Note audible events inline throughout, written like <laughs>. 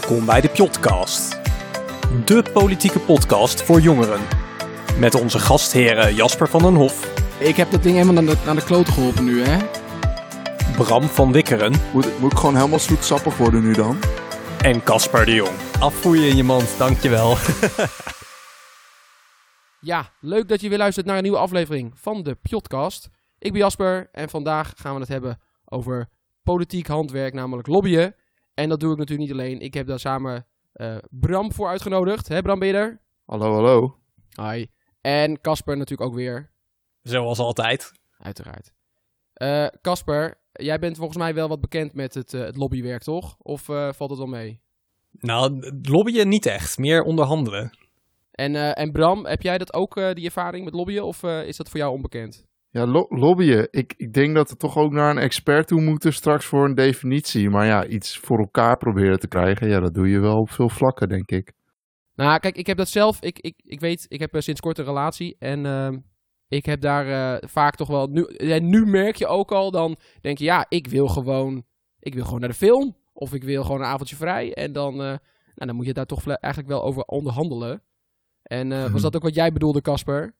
Welkom bij de Pjotcast, de politieke podcast voor jongeren. Met onze gastheren Jasper van den Hof, Ik heb dat ding helemaal naar de, naar de kloten geholpen nu, hè? Bram van Wikkeren Moet, moet ik gewoon helemaal zoetsappig worden nu dan? en Casper de Jong. Afvoer je in je mand, dankjewel. <laughs> Ja, leuk dat je weer luistert naar een nieuwe aflevering van de Pjotcast. Ik ben Jasper en vandaag gaan we het hebben over politiek handwerk, namelijk lobbyen. En dat doe ik natuurlijk niet alleen. Ik heb daar samen eh, Bram voor uitgenodigd. Hè Bram, ben je er? Hallo, hallo. Hi. En Casper natuurlijk ook weer, Zoals altijd. uiteraard. Eh, Casper, jij bent volgens mij wel wat bekend met het, eh, het lobbywerk, toch? Of eh, valt het wel mee? Nou, lobbyen niet echt, meer onderhandelen. En, eh, en Bram, heb jij dat ook, eh, die ervaring met lobbyen? Of eh, is dat voor jou onbekend? Ja, lo- lobbyen. Ik, ik denk dat we toch ook naar een expert toe moeten straks voor een definitie. Maar ja, iets voor elkaar proberen te krijgen, ja, dat doe je wel op veel vlakken, denk ik. Nou, kijk, ik heb dat zelf. Ik, ik, ik weet, ik heb eh, sinds kort een relatie. En ehm, ik heb daar eh, vaak toch wel. Nu, en nu merk je ook al, dan denk je, ja, ik wil gewoon. Ik wil gewoon naar de film. Of ik wil gewoon een avondje vrij. En dan, eh, nou, dan moet je daar toch eigenlijk wel over onderhandelen. En was <laughs> dat ook wat jij bedoelde, Casper?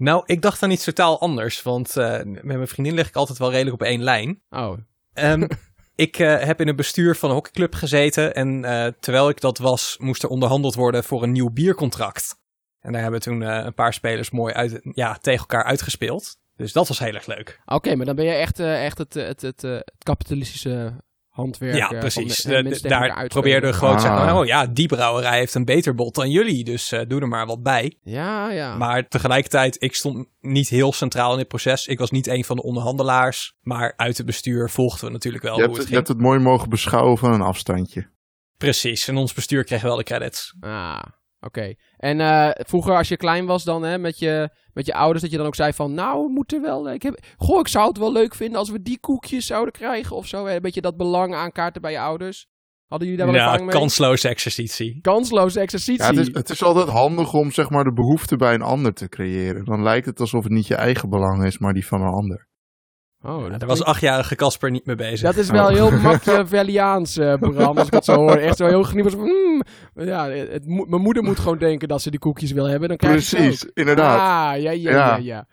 Nou, ik dacht dan iets totaal anders, want eh, met mijn vriendin lig ik altijd wel redelijk op één lijn. Oh, Ehm, <laughs> ik eh, heb in het bestuur van een hockeyclub gezeten en eh, terwijl ik dat was, moest er onderhandeld worden voor een nieuw biercontract. En daar hebben toen een paar spelers mooi uit, ja, tegen elkaar uitgespeeld. Dus dat was heel erg leuk. oké, maar dan ben je echt, echt het, het, het, het kapitalistische handwerk. Ja, van precies. De- de- daar gewoon te Ah. zeggen, oh ja, die brouwerij heeft een beter bod dan jullie, dus eh, doe er maar wat bij. Ja, ja. Maar tegelijkertijd, ik stond niet heel centraal in dit proces. Ik was niet een van de onderhandelaars, maar uit het bestuur volgden we natuurlijk wel Je hoe hebt, het je ging. hebt het mooi mogen beschouwen van een afstandje. Precies, en ons bestuur kreeg wel de credits. Ah, oké. En eh, vroeger als je klein was dan hè, met, je, met je ouders, dat je dan ook zei van, nou, we moeten wel, ik heb, goh, ik zou het wel leuk vinden als we die koekjes zouden krijgen of zo. hè. Een beetje dat belang aankaarten bij je ouders. Hadden jullie daar wel Ja, mee? kansloze exercitie. Kansloze exercitie. Ja, het, is, het is altijd handig om zeg maar de behoefte bij een ander te creëren. Dan lijkt het alsof het niet je eigen belang is, maar die van een ander. Oh, Daar was achtjarige Casper niet mee bezig. dat is wel Oh. heel <laughs> Machiavelliaans, eh Bram, als ik het zo hoor. Echt zo heel geniepig. van, mm, ja, het, mijn moeder moet gewoon denken dat ze die koekjes wil hebben. Dan krijg je. Precies, inderdaad. Ah, ja, ja, ja, Ja. ja.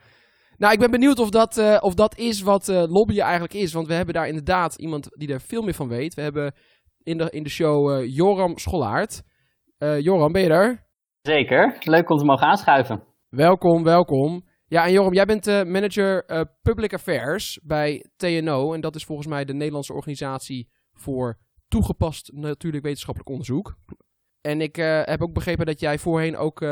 Nou, ik ben benieuwd of dat, eh, of dat is wat eh, lobbyen eigenlijk is. Want we hebben daar inderdaad iemand die er veel meer van weet. We hebben in de, in de show eh, Joram Scholaert. Eh, Joram, ben je er? Zeker, leuk om te mogen aanschuiven. Welkom, welkom. Ja, en Joram, jij bent eh, manager eh, Public Affairs bij TNO. En dat is volgens mij de Nederlandse organisatie voor toegepast natuurlijk wetenschappelijk onderzoek. En ik eh, heb ook begrepen dat jij voorheen ook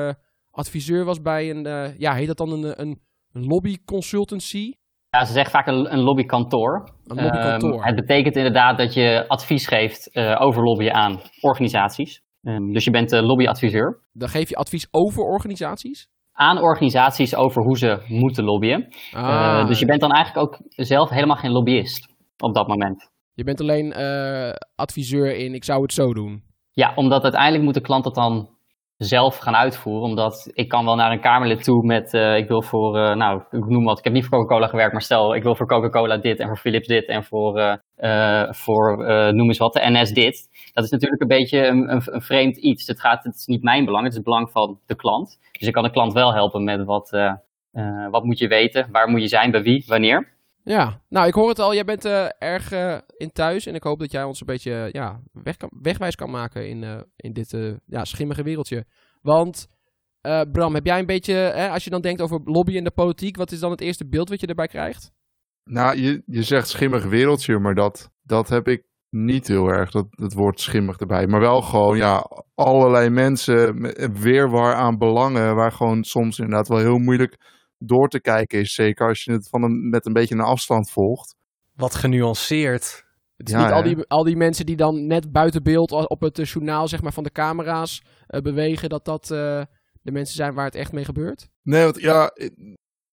adviseur was bij een, ja, heet dat dan een, een, een lobby consultancy? Ja, ze zeggen vaak een, een lobbykantoor. Een lobbykantoor. Ehm, het betekent inderdaad dat je advies geeft over lobbyen aan organisaties. Ehm, dus je bent lobbyadviseur. Dan geef je advies over organisaties? Aan organisaties over hoe ze moeten lobbyen. Ah, Eh, dus je bent dan eigenlijk ook zelf helemaal geen lobbyist op dat moment. je bent alleen eh, adviseur in ik zou het zo doen. Ja, omdat uiteindelijk moet de klant dat dan zelf gaan uitvoeren. Omdat ik kan wel naar een Kamerlid toe met, eh, ik wil voor, eh, nou, ik noem wat, ik heb niet voor Coca-Cola gewerkt, maar stel, ik wil voor Coca-Cola dit en voor Philips dit en voor, eh, voor noem eens wat, de NS dit. Dat is natuurlijk een beetje een, een, vreemd iets. Het, gaat, het is niet mijn belang, het is het belang van de klant. Dus ik kan de klant wel helpen met wat, wat moet je weten, waar moet je zijn, bij wie, wanneer. Ja, nou ik hoor het al, jij bent eh, erg eh, in thuis en ik hoop dat jij ons een beetje ja, weg kan, wegwijs kan maken in, eh, in dit ja, schimmige wereldje. Want Bram, heb jij een beetje, hè, als je dan denkt over lobby in de politiek, wat is dan het eerste beeld wat je erbij krijgt? Nou, je, je zegt schimmig wereldje, maar dat, dat heb ik niet heel erg, dat, dat woord schimmig erbij. Maar wel gewoon, ja, allerlei mensen, weerwar aan belangen, waar gewoon soms inderdaad wel heel moeilijk door te kijken is. Zeker als je het van een, met een beetje een afstand volgt. Wat genuanceerd. Het is Ja, niet al die, al die mensen die dan net buiten beeld op het eh, journaal zeg maar, van de camera's eh, bewegen, dat dat eh, de mensen zijn waar het echt mee gebeurt? Nee, want ja, ik,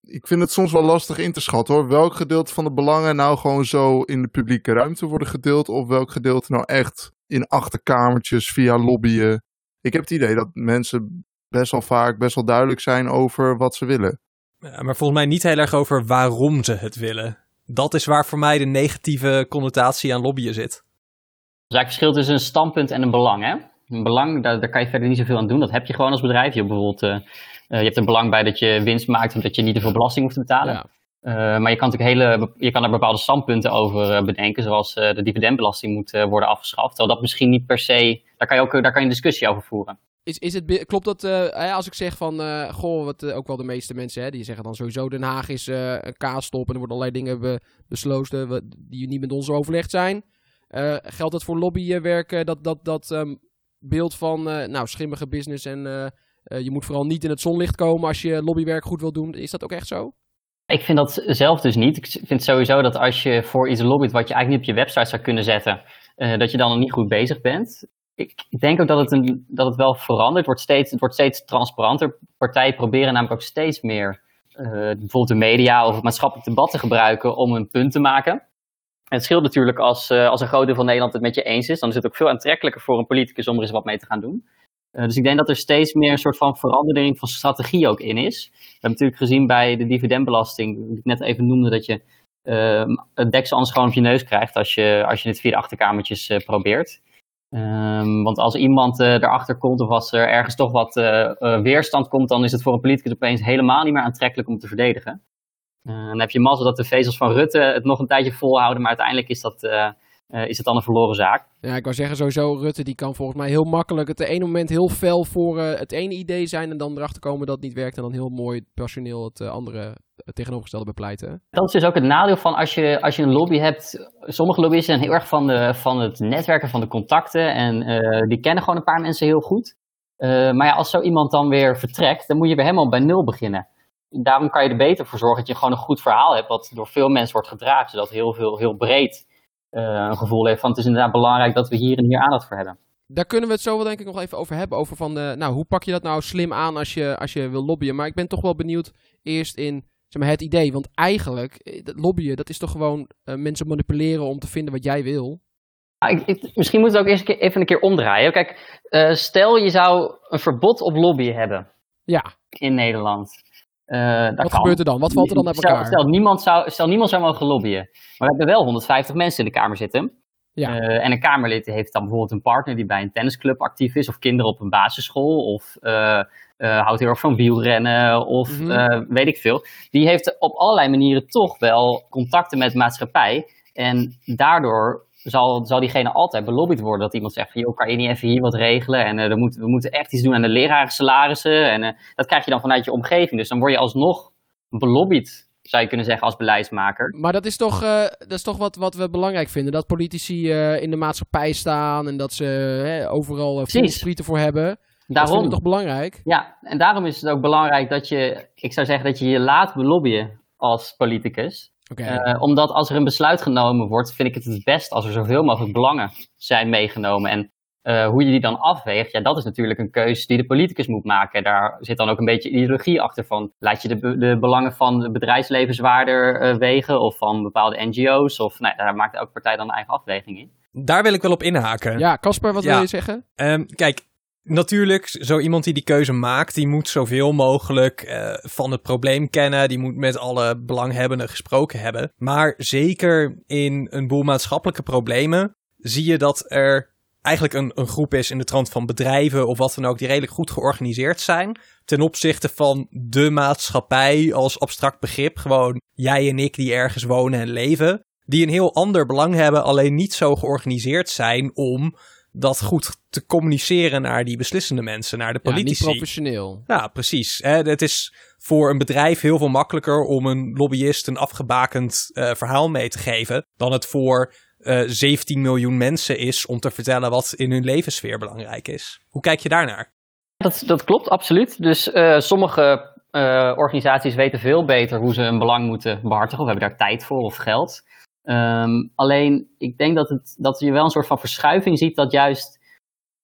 ik vind het soms wel lastig in te schatten hoor. Welk gedeelte van de belangen nou gewoon zo in de publieke ruimte worden gedeeld, of welk gedeelte nou echt in achterkamertjes via lobbyen. Ik heb het idee dat mensen best wel vaak best wel duidelijk zijn over wat ze willen. Maar volgens mij niet heel erg over waarom ze het willen. Dat is waar voor mij de negatieve connotatie aan lobbyen zit. is eigenlijk verschil tussen een standpunt en een belang. Hè? Een belang, daar, daar kan je verder niet zoveel aan doen. Dat heb je gewoon als bedrijf. Je hebt bijvoorbeeld uh, je hebt er belang bij dat je winst maakt, omdat je niet te veel belasting hoeft te betalen. Ja. Uh, maar je kan natuurlijk hele, je kan er bepaalde standpunten over bedenken, zoals uh, de dividendbelasting moet uh, worden afgeschaft. Terwijl dat misschien niet per se, daar kan je ook daar kan je een discussie over voeren. Is, is het, klopt dat, als ik zeg van, goh, wat ook wel de meeste mensen, hè, die zeggen dan sowieso Den Haag is een kaasstop en er worden allerlei dingen be, besloten die niet met ons overlegd zijn. geldt dat voor lobbywerk, dat, dat, dat um, beeld van, nou, schimmige business en je moet vooral niet in het zonlicht komen als je lobbywerk goed wil doen. Is dat ook echt zo? Ik vind dat zelf dus niet. Ik vind sowieso dat als je voor iets lobbyt wat je eigenlijk niet op je website zou kunnen zetten, dat je dan nog niet goed bezig bent. Ik, denk ook dat het, een, dat het wel verandert. Het wordt, steeds, het wordt steeds transparanter. Partijen proberen namelijk ook steeds meer uh, bijvoorbeeld de media of het maatschappelijk debat te gebruiken om een punt te maken. En het scheelt natuurlijk als, uh, als een groot deel van Nederland het met je eens is. Dan is het ook veel aantrekkelijker voor een politicus om er eens wat mee te gaan doen. Uh, dus ik denk dat er steeds meer een soort van verandering van strategie ook in is. We hebben natuurlijk gezien bij de dividendbelasting, die ik net even noemde, dat je het deksel anders gewoon op je neus krijgt als je, als je het via de achterkamertjes probeert. Um, want als iemand uh, erachter komt of als er ergens toch wat weerstand komt, dan is het voor een politicus opeens helemaal niet meer aantrekkelijk om te verdedigen. dan heb je mazzel dat de vezels van Rutte het nog een tijdje volhouden, maar uiteindelijk is dat uh, is het dan een verloren zaak. Ja, ik wou zeggen, sowieso Rutte die kan volgens mij heel makkelijk het ene moment heel fel voor uh, het ene idee zijn en dan erachter komen dat het niet werkt en dan heel mooi personeel het uh, andere tegenovergestelde bepleiten. Dat is dus ook het nadeel van als je, als je een lobby hebt. Sommige lobbyisten zijn heel erg van, de, van het netwerken, van de contacten en die kennen gewoon een paar mensen heel goed. maar ja, als zo iemand dan weer vertrekt, dan moet je weer helemaal bij nul beginnen. Daarom kan je er beter voor zorgen dat je gewoon een goed verhaal hebt, wat door veel mensen wordt gedragen, zodat heel, veel, heel breed een gevoel heeft van het is inderdaad belangrijk dat we hier en hier aandacht voor hebben. Daar kunnen we het zo wel denk ik nog even over hebben. Over van, de, nou, hoe pak je dat nou slim aan als je, als je wil lobbyen. Maar ik ben toch wel benieuwd eerst in zeg maar, het idee. Want eigenlijk, eh, dat lobbyen, dat is toch gewoon uh, mensen manipuleren om te vinden wat jij wil. ik, ik, misschien moet het ook eerst even een keer omdraaien. Kijk, uh, stel je zou een verbod op lobbyen hebben. Ja. In Nederland. Uh, Wat gebeurt er dan? Wat valt er dan uit elkaar? Stel, stel, niemand zou, stel niemand zou mogen lobbyen. Maar we hebben wel 150 mensen in de Kamer zitten. Ja. Uh, en een Kamerlid heeft dan bijvoorbeeld een partner die bij een tennisclub actief is. Of kinderen op een basisschool. Of uh, houdt heel erg van wielrennen. Of mm -hmm. weet ik veel. Die heeft op allerlei manieren toch wel contacten met de maatschappij. En daardoor zal, zal diegene altijd belobbyd worden. Dat iemand zegt van, joh, kan je niet even hier wat regelen? En uh, moet, we moeten echt iets doen aan de lerarensalarissen. En uh, dat krijg je dan vanuit je omgeving. Dus dan word je alsnog belobbyd, zou je kunnen zeggen, als beleidsmaker. Maar dat is toch, uh, dat is toch wat, wat we belangrijk vinden. Dat politici in de maatschappij staan en dat ze overal uh, sprieten voor hebben. Daarom. Dat is toch belangrijk? Ja, en daarom is het ook belangrijk dat je, ik zou zeggen, dat je je laat belobbyen als politicus. Okay. Uh, omdat als er een besluit genomen wordt, vind ik het het best als er zoveel mogelijk belangen zijn meegenomen. En uh, hoe je die dan afweegt, ja, dat is natuurlijk een keuze die de politicus moet maken. Daar zit dan ook een beetje ideologie achter van, laat je de, de belangen van het bedrijfsleven zwaarder uh, wegen of van bepaalde NGO's? Of nou, daar maakt elke partij dan een eigen afweging in. Daar wil ik wel op inhaken. Ja, Casper, wat ja. wil je zeggen? Um, kijk, Natuurlijk, zo iemand die die keuze maakt, die moet zoveel mogelijk uh, van het probleem kennen. Die moet met alle belanghebbenden gesproken hebben. Maar zeker in een boel maatschappelijke problemen zie je dat er eigenlijk een, een groep is in de trant van bedrijven of wat dan ook, die redelijk goed georganiseerd zijn. Ten opzichte van de maatschappij als abstract begrip. Gewoon jij en ik die ergens wonen en leven. Die een heel ander belang hebben, alleen niet zo georganiseerd zijn om dat goed te communiceren naar die beslissende mensen, naar de politici. Ja, niet professioneel. Ja, precies. Het is voor een bedrijf heel veel makkelijker om een lobbyist een afgebakend uh, verhaal mee te geven, dan het voor uh, eh, 17 miljoen mensen is om te vertellen wat in hun levenssfeer belangrijk is. Hoe kijk je daarnaar? Dat, dat klopt, absoluut. Dus uh, sommige organisaties weten veel beter hoe ze een belang moeten behartigen, of hebben daar tijd voor of geld. Um, alleen, ik denk dat, het, dat je wel een soort van verschuiving ziet dat juist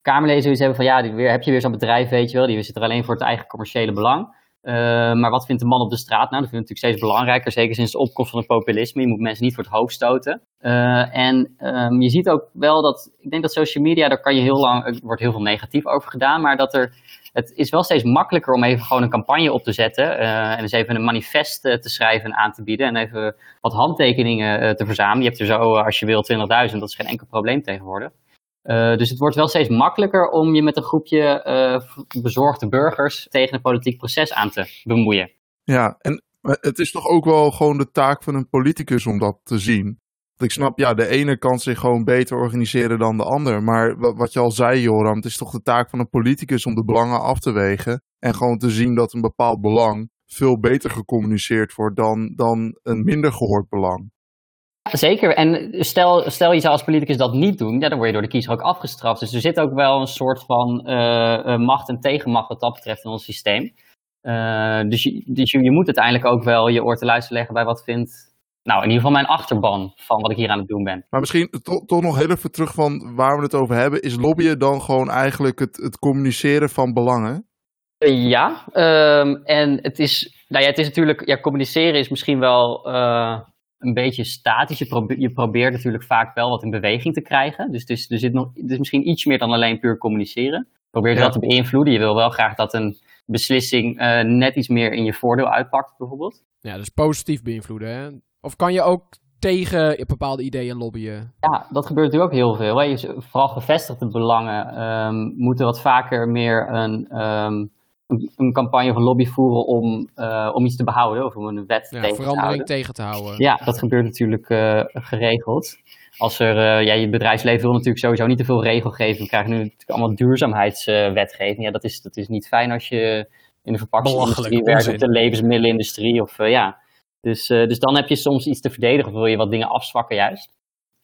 Kamerleden zoiets hebben van ja, weer, heb je weer zo'n bedrijf, weet je wel, die zit er alleen voor het eigen commerciële belang. Uh, maar wat vindt de man op de straat nou? Dat vind ik natuurlijk steeds belangrijker, zeker sinds de opkomst van het populisme. Je moet mensen niet voor het hoofd stoten. Uh, en um, je ziet ook wel dat, ik denk dat social media, daar kan je heel lang, wordt heel veel negatief over gedaan, maar dat er het is wel steeds makkelijker om even gewoon een campagne op te zetten. Uh, en eens even een manifest te schrijven en aan te bieden. En even wat handtekeningen te verzamelen. Je hebt er zo, als je wil, 20.000. Dat is geen enkel probleem tegenwoordig. Uh, dus het wordt wel steeds makkelijker om je met een groepje uh, bezorgde burgers tegen een politiek proces aan te bemoeien. Ja, en het is toch ook wel gewoon de taak van een politicus om dat te zien. Ik snap, ja, de ene kan zich gewoon beter organiseren dan de ander. Maar wat je al zei, Joram, het is toch de taak van een politicus om de belangen af te wegen. En gewoon te zien dat een bepaald belang veel beter gecommuniceerd wordt dan, dan een minder gehoord belang. Zeker. En stel, stel je zou als politicus dat niet doen, ja, dan word je door de kiezer ook afgestraft. Dus er zit ook wel een soort van uh, macht en tegenmacht wat dat betreft in ons systeem. Uh, dus je, dus je, je, moet uiteindelijk ook wel je oor te luisteren leggen bij wat vindt, nou in ieder geval mijn achterban van wat ik hier aan het doen ben. Maar misschien to, toch nog heel even terug van waar we het over hebben. Is lobbyen dan gewoon eigenlijk het, het communiceren van belangen? Ja, um, en het is, nou ja, het is natuurlijk, ja, communiceren is misschien wel een beetje statisch. Je, probeert, je probeert natuurlijk vaak wel wat in beweging te krijgen. Dus, dus er zit nog, het is misschien iets meer dan alleen puur communiceren. Je probeert ja. dat te beïnvloeden. Je wil wel graag dat een beslissing uh, net iets meer in je voordeel uitpakt, bijvoorbeeld. Ja, dus positief beïnvloeden. Hè? Of kan je ook tegen bepaalde ideeën lobbyen? Ja, dat gebeurt natuurlijk ook heel veel. Hè? Vooral gevestigde belangen um, moeten wat vaker meer een. Um, een campagne van lobby voeren om, uh, om iets te behouden of om een wet ja, tegen verandering te houden. tegen te houden. Ja, dat gebeurt natuurlijk uh, geregeld. Als er, uh, ja, je bedrijfsleven wil natuurlijk sowieso niet te veel regelgeving. We krijgen nu natuurlijk allemaal duurzaamheidswetgeving. ja, dat is, dat is niet fijn als je in de verpakkingsindustrie werkt, of de levensmiddelenindustrie. Of, ja. dus, dus dan heb je soms iets te verdedigen of wil je wat dingen afzwakken juist.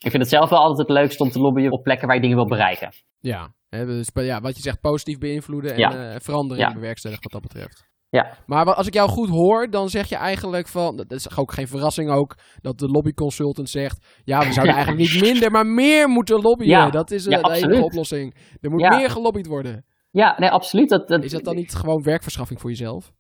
Ik vind het zelf wel altijd het leukst om te lobbyen op plekken waar je dingen wil bereiken. Ja, hè, dus, ja wat je zegt, positief beïnvloeden en Ja. uh, verandering Ja. bewerkstelligen wat dat betreft. Ja. Maar als ik jou goed hoor, dan zeg je eigenlijk van, dat is ook geen verrassing ook, dat de lobbyconsultant zegt, ja, we zouden <laughs> eigenlijk niet minder, maar meer moeten lobbyen. Ja. Dat is uh, Ja, de enige oplossing. Er moet meer gelobbyd worden. Ja, nee, absoluut. Dat, dat, Is dat dan niet gewoon werkverschaffing voor jezelf?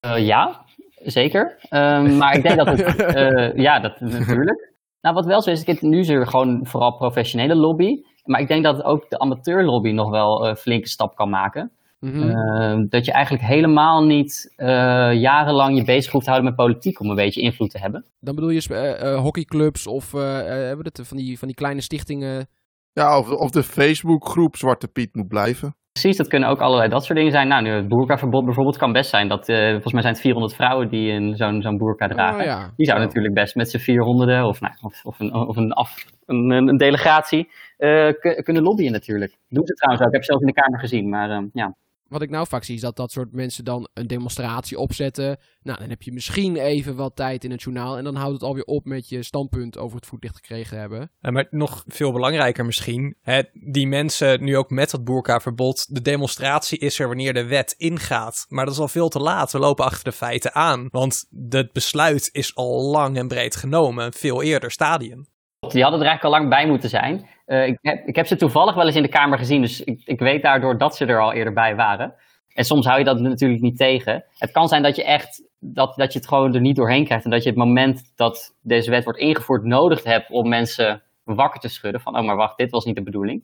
Eh, ja, zeker. Ehm, maar ik denk dat het, <laughs> eh, ja, dat natuurlijk. Nou, wat wel zo is, ik nu is er gewoon vooral professionele lobby. Maar ik denk dat ook de amateurlobby nog wel een flinke stap kan maken. Mhm. Ehm, dat je eigenlijk helemaal niet eh, jarenlang je bezig hoeft te houden met politiek om een beetje invloed te hebben. Dan bedoel je eh, eh, hockeyclubs of eh, eh, hebben we het van die, van die kleine stichtingen? Ja, of, of de Facebookgroep Zwarte Piet moet blijven. Precies, dat kunnen ook allerlei dat soort dingen zijn. Nou, nu het boerkaverbod bijvoorbeeld kan best zijn dat, eh, volgens mij zijn het 400 vrouwen die een, zo'n, zo'n boerka dragen. Oh, ja. Die zouden natuurlijk best met z'n 400 of, nou, of, of, een, of een, af, een, een delegatie eh, kunnen lobbyen natuurlijk. Doen ze trouwens ook. Ik heb ze zelf in de Kamer gezien, maar eh, ja. Wat ik nou vaak zie is dat dat soort mensen dan een demonstratie opzetten. Nou, dan heb je misschien even wat tijd in het journaal. En dan houdt het alweer op met je standpunt over het voetlicht gekregen hebben. Maar nog veel belangrijker misschien, hè, die mensen nu ook met dat boerkaverbod, de demonstratie is er wanneer de wet ingaat. Maar dat is al veel te laat, we lopen achter de feiten aan. Want het besluit is al lang en breed genomen, veel eerder stadium. Die hadden er eigenlijk al lang bij moeten zijn. Eh, ik, heb, ik heb ze toevallig wel eens in de Kamer gezien, dus ik, ik weet daardoor dat ze er al eerder bij waren. En soms hou je dat natuurlijk niet tegen. Het kan zijn dat je echt dat, dat je het gewoon er niet doorheen krijgt. En dat je het moment dat deze wet wordt ingevoerd nodig hebt om mensen wakker te schudden. Van, oh maar wacht, dit was niet de bedoeling.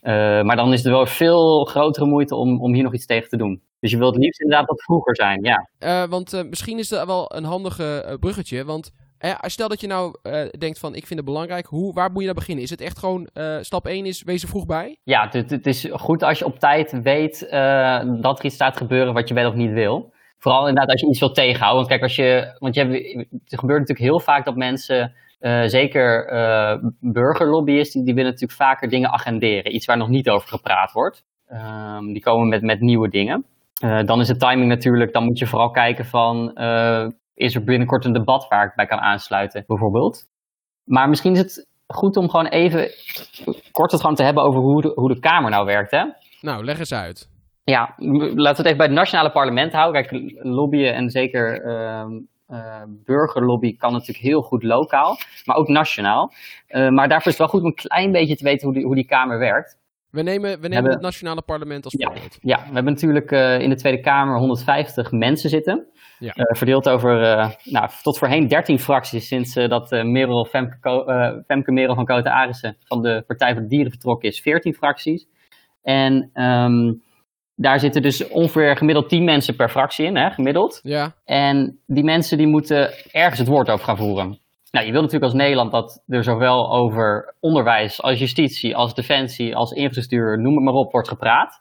Eh, maar dan is er wel veel grotere moeite om, om hier nog iets tegen te doen. Dus je wilt liefst inderdaad wat vroeger zijn, ja. Eh, want misschien is dat wel een handige bruggetje. Want stel dat je nou eh, denkt van ik vind het belangrijk. Hoe, waar moet je nou beginnen? Is het echt gewoon eh, stap 1 is wees er vroeg bij? Ja, het, het is goed als je op tijd weet eh, dat er iets staat gebeuren wat je wel of niet wil. Vooral inderdaad als je iets wilt tegenhouden. Want kijk, als je, want je het gebeurt natuurlijk heel vaak dat mensen, zeker burgerlobbyisten, die, die willen natuurlijk vaker dingen agenderen. Iets waar nog niet over gepraat wordt. Ehm, die komen met, met nieuwe dingen. Dan is de timing natuurlijk, dan moet je vooral kijken van, is er binnenkort een debat waar ik bij kan aansluiten, bijvoorbeeld. Maar misschien is het goed om gewoon even kort het gewoon te hebben over hoe de, hoe de Kamer nou werkt, hè? Nou, leg eens uit. Ja, laten we het even bij het nationale parlement houden. Kijk, lobbyen en zeker ehm, eh, burgerlobby kan natuurlijk heel goed lokaal, maar ook nationaal. Eh, maar daarvoor is het wel goed om een klein beetje te weten hoe die, hoe die Kamer werkt. We nemen, we nemen Hebben- het nationale parlement als Ja. voorbeeld. Ja, we hebben natuurlijk eh, in de Tweede Kamer 150 mensen zitten. Ja. Eh, verdeeld over eh, nou, tot voorheen 13 fracties sinds eh, dat Merel Femke, Femke Merel van Koten Arissen van de Partij voor de Dieren vertrokken is. 14 fracties. En ehm, daar zitten dus ongeveer gemiddeld 10 mensen per fractie in, hè, gemiddeld. Ja, En die mensen die moeten ergens het woord over gaan voeren. Nou, je wil natuurlijk als Nederland dat er zowel over onderwijs als justitie, als defensie, als infrastructuur, noem het maar op, wordt gepraat.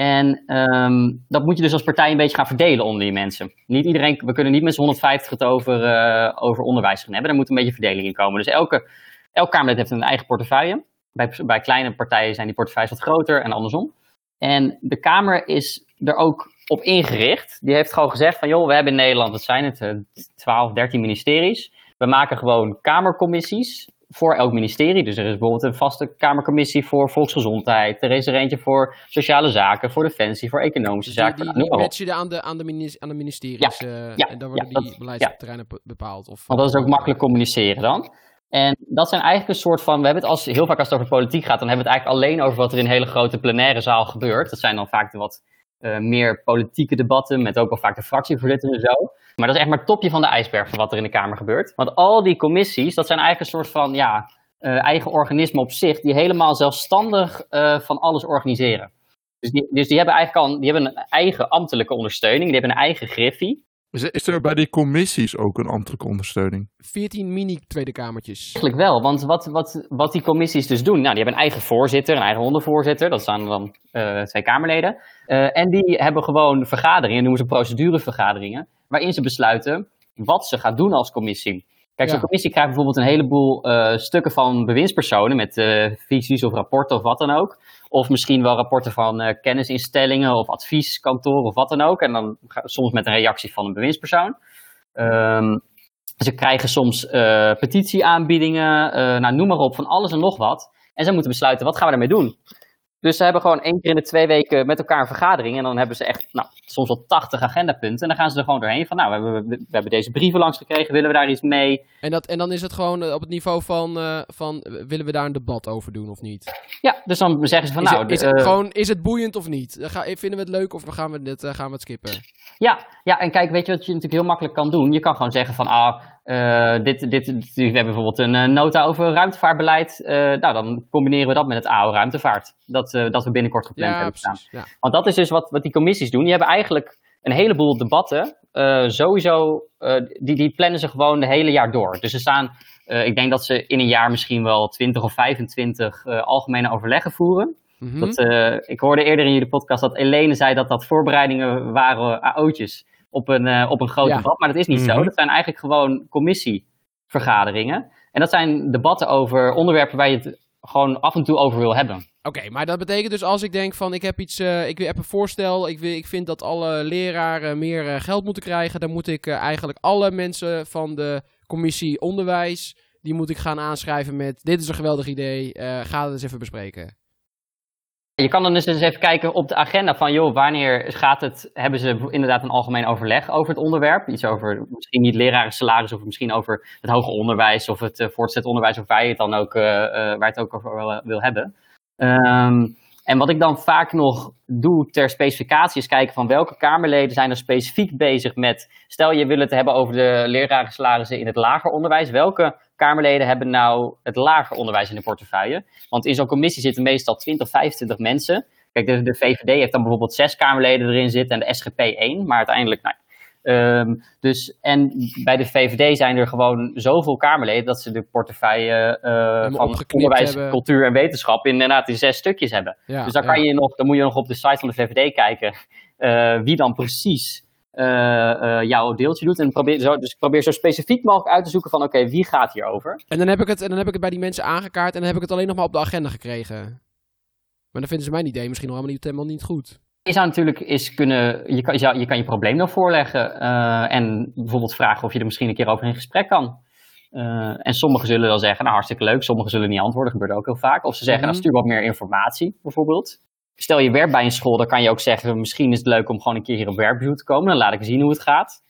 En ehm, dat moet je dus als partij een beetje gaan verdelen onder die mensen. Niet iedereen, we kunnen niet met z'n 150 het over, uh, over onderwijs gaan hebben. Daar moet een beetje verdeling in komen. Dus elke, elk Kamerlid heeft een eigen portefeuille. Bij, bij kleine partijen zijn die portefeuilles wat groter en andersom. En de Kamer is er ook op ingericht. Die heeft gewoon gezegd van, joh, we hebben in Nederland, wat zijn het, 12, 13 ministeries. We maken gewoon kamercommissies voor elk ministerie. Dus er is bijvoorbeeld een vaste Kamercommissie voor volksgezondheid. Er is er eentje voor sociale zaken, voor defensie, voor economische Dus die, zaken. die, Nou, op. matchen je aan de, aan de, aan de ministeries. eh, ja, en dan worden ja, die beleidsterreinen be- bepaald. Of, Want dat is ook makkelijk communiceren dan. En dat zijn eigenlijk een soort van, we hebben het als, heel vaak als het over politiek gaat, dan hebben we het eigenlijk alleen over wat er in een hele grote plenaire zaal gebeurt. Dat zijn dan vaak de wat eh, meer politieke debatten, met ook wel vaak de fractievoorzitter en zo. Maar dat is echt maar het topje van de ijsberg van wat er in de Kamer gebeurt. Want al die commissies, dat zijn eigenlijk een soort van, ja, eh, eigen organismen op zich, die helemaal zelfstandig eh, van alles organiseren. Dus die, dus die hebben eigenlijk al, die hebben een eigen ambtelijke ondersteuning, die hebben een eigen griffie. Is, is er bij die commissies ook een ambtelijke ondersteuning? 14 mini-Tweede Kamertjes. Eigenlijk wel, want wat, wat, wat die commissies dus doen, nou, die hebben een eigen voorzitter, een eigen ondervoorzitter, dat zijn dan eh, twee Kamerleden. Eh, en die hebben gewoon vergaderingen, noemen ze procedurevergaderingen, waarin ze besluiten wat ze gaan doen als commissie. Kijk, zo'n Ja. commissie krijgt bijvoorbeeld een heleboel eh, stukken van bewindspersonen met eh, visies of rapporten of wat dan ook. Of misschien wel rapporten van eh, kennisinstellingen of advieskantoren of wat dan ook. En dan soms met een reactie van een bewindspersoon. Ehm, ze krijgen soms petitieaanbiedingen, nou, noem maar op, van alles en nog wat. En ze moeten besluiten, wat gaan we daarmee doen? Dus ze hebben gewoon één keer in de twee weken met elkaar een vergadering. En dan hebben ze echt, nou, soms wel 80 agendapunten. En dan gaan ze er gewoon doorheen van, nou, we hebben, we hebben deze brieven langs gekregen, willen we daar iets mee? En, dat, en dan is het gewoon eh, op het niveau van, eh, van eh, willen we daar een debat over doen of niet? Ja, dus dan zeggen ze van, is, nou, het, is, eh, het gewoon, is het boeiend of niet? Eh, Ga, vinden we het leuk of gaan we, dit, eh, gaan we het skippen? Ja, ja, en kijk, weet je wat je natuurlijk heel makkelijk kan doen? Je kan gewoon zeggen van, ah, eh, dit, dit, we hebben bijvoorbeeld een eh, nota over ruimtevaartbeleid. Eh, nou, dan combineren we dat met het AO ruimtevaart. Dat, dat we binnenkort gepland Ja, hebben staan. Ja. Want dat is dus wat, wat die commissies doen. Die hebben eigenlijk een heleboel debatten. sowieso, die, die plannen ze gewoon de hele jaar door. Dus er staan, ik denk dat ze in een jaar misschien wel 20 of 25 eh, algemene overleggen voeren. Mhm. Dat, ik hoorde eerder in jullie podcast dat Elene zei dat dat voorbereidingen waren, AO'tjes, op een, eh, op een groot Ja. debat. Maar dat is niet zo. Mhm. Dat zijn eigenlijk gewoon commissievergaderingen. En dat zijn debatten over onderwerpen waar je het gewoon af en toe over wil hebben. Oké, maar dat betekent dus als ik denk van ik heb iets, eh, ik heb een voorstel, ik, wil, ik vind dat alle leraren meer eh, geld moeten krijgen, dan moet ik eigenlijk alle mensen van de commissie onderwijs, die moet ik gaan aanschrijven met dit is een geweldig idee, eh, ga het eens even bespreken. Je kan dan dus eens even kijken op de agenda van, joh, wanneer gaat het, hebben ze inderdaad een algemeen overleg over het onderwerp? Iets over misschien niet lerarensalaris of misschien over het hoger onderwijs of het eh, voortgezet onderwijs of waar je het dan ook, eh, eh, waar het ook over wil, hebben. Ehm, en wat ik dan vaak nog doe ter specificatie is kijken van welke Kamerleden zijn er specifiek bezig met, stel je wil het hebben over de lerarensalarissen in het lager onderwijs, welke Kamerleden hebben nou het lager onderwijs in de portefeuille? Want in zo'n commissie zitten meestal 20, 25 mensen. Kijk, de, de VVD heeft dan bijvoorbeeld zes Kamerleden erin zitten en de SGP één, maar uiteindelijk, nou, Ehm, dus, en bij de VVD zijn er gewoon zoveel Kamerleden dat ze de portefeuille eh, van onderwijs, hebben. cultuur en wetenschap inderdaad in zes stukjes hebben. Ja, dus dan, ja. kan je nog, dan moet je nog op de site van de VVD kijken eh, wie dan precies jouw deeltje doet. En probeer, zo, dus ik probeer zo specifiek mogelijk uit te zoeken van oké, wie gaat hierover? En dan heb ik het, en dan heb ik het bij die mensen aangekaart en dan heb ik het alleen nog maar op de agenda gekregen. Maar dan vinden ze mijn idee misschien nog helemaal niet, helemaal niet goed. Je zou natuurlijk eens kunnen, je kan je, kan je probleem dan voorleggen eh, en bijvoorbeeld vragen of je er misschien een keer over in gesprek kan. Eh, en sommigen zullen dan zeggen, nou hartstikke leuk, sommigen zullen niet antwoorden, gebeurt ook heel vaak. Of ze zeggen, nou stuur wat meer informatie bijvoorbeeld. Stel je werkt bij een school, dan kan je ook zeggen, misschien is het leuk om gewoon een keer hier op werkbezoek te komen, dan laat ik zien hoe het gaat.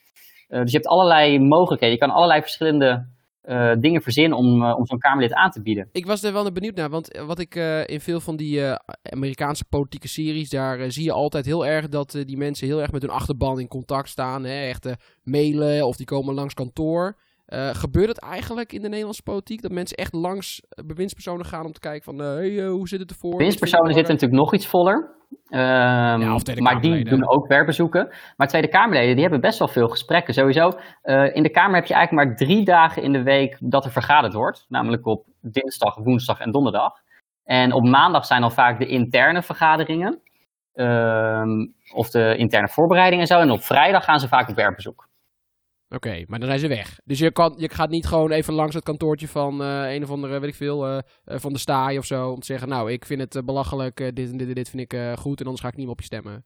Eh, dus je hebt allerlei mogelijkheden, je kan allerlei verschillende eh, dingen verzinnen om, eh, om zo'n Kamerlid aan te bieden. Ik was er wel benieuwd naar, want wat ik in veel van die Amerikaanse politieke series, daar zie je altijd heel erg dat die mensen heel erg met hun achterban in contact staan. Hè? Echt mailen of die komen langs kantoor. Eh, gebeurt het eigenlijk in de Nederlandse politiek dat mensen echt langs eh, bewindspersonen gaan om te kijken van, eh, hey, hoe zit het ervoor? Winstpersonen zitten natuurlijk nog iets voller. Tweede maar die doen ook werkbezoeken. Maar Tweede Kamerleden die hebben best wel veel gesprekken. Sowieso, in de Kamer heb je eigenlijk maar drie dagen in de week dat er vergaderd wordt. Namelijk op dinsdag, woensdag en donderdag. En op maandag zijn dan vaak de interne vergaderingen. Ehm, of de interne voorbereidingen en zo. En op vrijdag gaan ze vaak op werkbezoek. Oké, maar dan zijn ze weg. Dus je, kan, je gaat niet gewoon even langs het kantoortje van eh, een of andere, weet ik veel, eh, eh, van de staai of zo. Om te zeggen, nou, ik vind het belachelijk, dit en dit en dit vind ik goed en anders ga ik niet meer op je stemmen.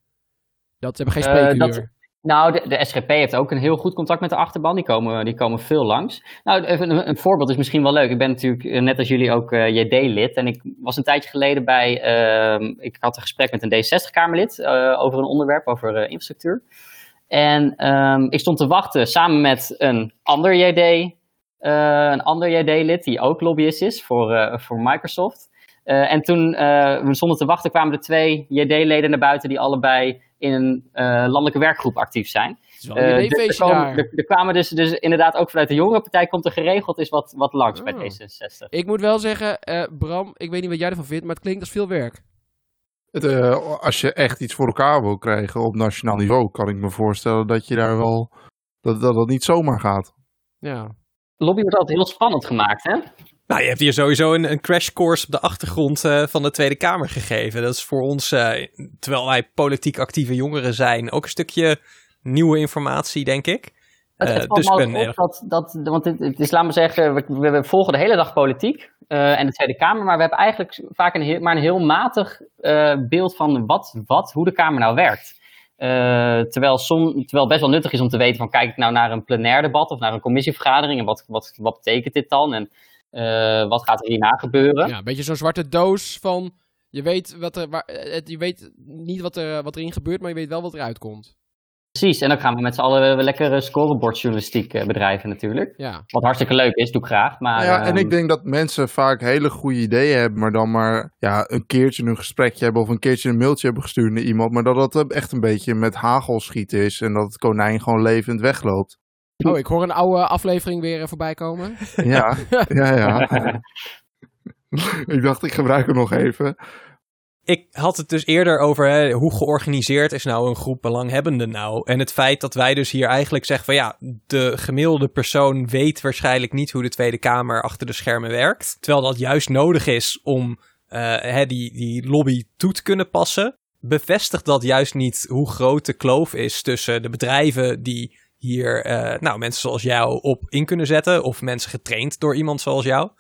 Dat ze hebben geen spreekuur. dat- Nou, de, de SGP heeft ook een heel goed contact met de achterban. Die komen, die komen veel langs. Nou, even een, een voorbeeld is misschien wel leuk. Ik ben natuurlijk net als jullie ook JD-lid. En ik was een tijdje geleden bij... ehm, ik had een gesprek met een D60-Kamerlid eh, over een onderwerp, over infrastructuur. En ehm, ik stond te wachten samen met een ander JD... eh, een ander JD-lid die ook lobbyist is voor, eh, voor Microsoft. Eh, en toen we stonden te wachten, kwamen er twee JD-leden naar buiten die allebei in een landelijke werkgroep actief zijn. Er- er, komen- er, er kwamen dus, dus inderdaad ook vanuit de jongere partij komt er geregeld is wat, wat langs bij Oh. D66. Ik moet wel zeggen, Bram, ik weet niet wat jij ervan vindt, maar het klinkt als veel werk. Het, eh, als je echt iets voor elkaar wil krijgen op nationaal niveau, kan ik me voorstellen dat je daar wel. dat dat, dat niet zomaar gaat. Ja. Lobby wordt altijd heel spannend gemaakt, hè? Nou, je hebt hier sowieso een, een crash course op de achtergrond eh, van de Tweede Kamer gegeven. Dat is voor ons, eh, terwijl wij politiek actieve jongeren zijn, ook een stukje nieuwe informatie, denk ik. Het, Eh, het valt dus me op dat, dat, want het, het is, laten we zeggen, we, volgen de hele dag politiek eh, en de Tweede Kamer, maar we hebben eigenlijk vaak een heel, maar een heel matig eh, beeld van wat, wat, hoe de Kamer nou werkt. Eh, terwijl, som, terwijl het best wel nuttig is om te weten van kijk ik nou naar een plenair debat of naar een commissievergadering en wat, wat, wat betekent dit dan en eh, wat gaat er hierna gebeuren. ja, een beetje zo'n zwarte doos van, je weet, wat er, waar, eh, je weet niet wat, er, wat erin gebeurt, maar je weet wel wat eruit komt. Precies, en dan gaan we met z'n allen lekkere scorebordjournalistiek eh, bedrijven natuurlijk. Ja. Wat hartstikke leuk is, doe ik graag. Maar, ja, en ehm, ik denk dat mensen vaak hele goede ideeën hebben, maar dan maar ja, een keertje een gesprekje hebben of een keertje een mailtje hebben gestuurd naar iemand. Maar dat dat echt een beetje met hagel schieten is en dat het konijn gewoon levend wegloopt. Oh, ik hoor een oude aflevering weer eh, voorbij komen. Ja, <laughs> ja, ja. ik dacht, ik gebruik hem nog even. Ik had het dus eerder over hè, hoe georganiseerd is nou een groep belanghebbenden nou. En het feit dat wij dus hier eigenlijk zeggen van ja, de gemiddelde persoon weet waarschijnlijk niet hoe de Tweede Kamer achter de schermen werkt. Terwijl dat juist nodig is om eh, hè, die, die lobby toe te kunnen passen. Bevestigt dat juist niet hoe groot de kloof is tussen de bedrijven die hier eh, nou, mensen zoals jou op in kunnen zetten. Of mensen getraind door iemand zoals jou.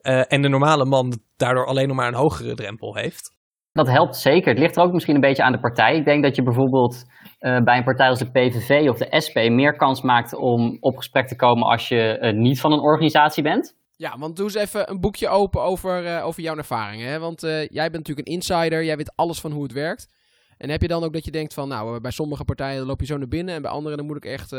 eh, en de normale man daardoor alleen nog maar een hogere drempel heeft. Dat helpt zeker. Het ligt er ook misschien een beetje aan de partij. Ik denk dat je bijvoorbeeld eh, bij een partij als de PVV of de SP meer kans maakt om op gesprek te komen als je eh, niet van een organisatie bent. Ja, want doe eens even een boekje open over, eh, over jouw ervaringen. Hè? Want jij bent natuurlijk een insider, jij weet alles van hoe het werkt. En heb je dan ook dat je denkt van, nou, bij sommige partijen loop je zo naar binnen en bij andere dan moet ik echt...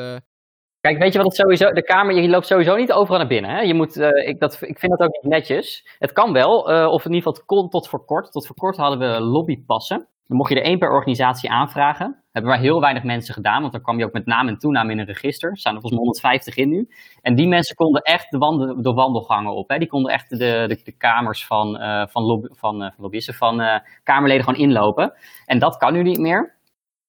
Kijk, weet je wat het sowieso... De Kamer, je loopt sowieso niet overal naar binnen. Hè? Je moet, eh, ik, dat, ik vind dat ook niet netjes. Het kan wel, eh, of in ieder geval kon tot voor kort. Tot voor kort hadden we lobbypassen. Dan mocht je er één per organisatie aanvragen. Hebben maar heel weinig mensen gedaan, want dan kwam je ook met naam en toename in een register. Er staan er volgens mij 150 in nu. En die mensen konden echt de, wandel, de wandelgangen op. Hè? Die konden echt de, de, de kamers van, eh, van, lobby, van, van lobbyisten, van Kamerleden gewoon inlopen. En dat kan nu niet meer.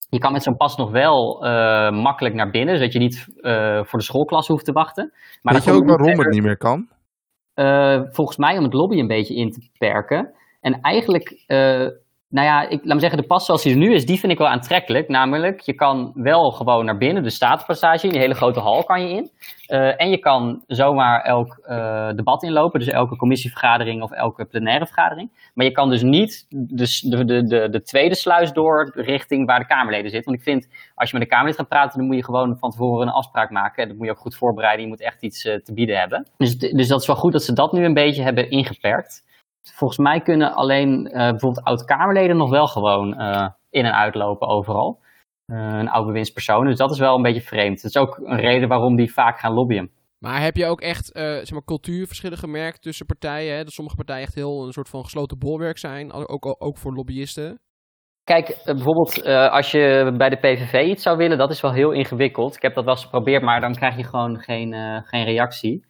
Je kan met zo'n pas nog wel eh, makkelijk naar binnen, zodat je niet eh, voor de schoolklas hoeft te wachten. Maar Weet je ook waarom het niet meer kan? eh, volgens mij om het lobby een beetje in te perken. En eigenlijk, nou ja, ik, laat me zeggen, de pas zoals die er nu is, die vind ik wel aantrekkelijk. Namelijk, je kan wel gewoon naar binnen, de statenpassage, in die hele grote hal kan je in. Eh, en je kan zomaar elk eh, debat inlopen, dus elke commissievergadering of elke plenaire vergadering. Maar je kan dus niet de, de, de, de, de tweede sluis door richting waar de Kamerleden zitten. Want ik vind, als je met de Kamerlid gaat praten, dan moet je gewoon van tevoren een afspraak maken. En dat moet je ook goed voorbereiden, je moet echt iets eh, te bieden hebben. Dus, dus dat is wel goed dat ze dat nu een beetje hebben ingeperkt. Volgens mij kunnen alleen eh, bijvoorbeeld oud-Kamerleden nog wel gewoon eh, in en uitlopen overal. Eh, een oud bewindspersoon. Dus dat is wel een beetje vreemd. Dat is ook een reden waarom die vaak gaan lobbyen. Maar heb je ook echt zeg maar, cultuurverschillen gemerkt tussen partijen? Hè? Dat sommige partijen echt heel een soort van gesloten bolwerk zijn, ook, ook, voor lobbyisten. Kijk, bijvoorbeeld als je bij de PVV iets zou willen, dat is wel heel ingewikkeld. Ik heb dat wel eens geprobeerd, maar dan krijg je gewoon geen, geen reactie.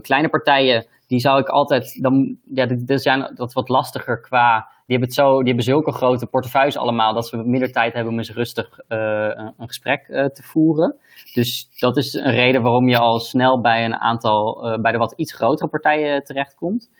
Kleine partijen, die zou ik altijd, dan, ja, die zijn, dat wat lastiger qua, die hebben, het zo, die hebben zulke grote portefeuilles allemaal, dat ze minder tijd hebben om eens rustig eh, een, gesprek eh, te voeren. Dus dat is een reden waarom je al snel bij een aantal, eh, bij de wat iets grotere partijen terechtkomt.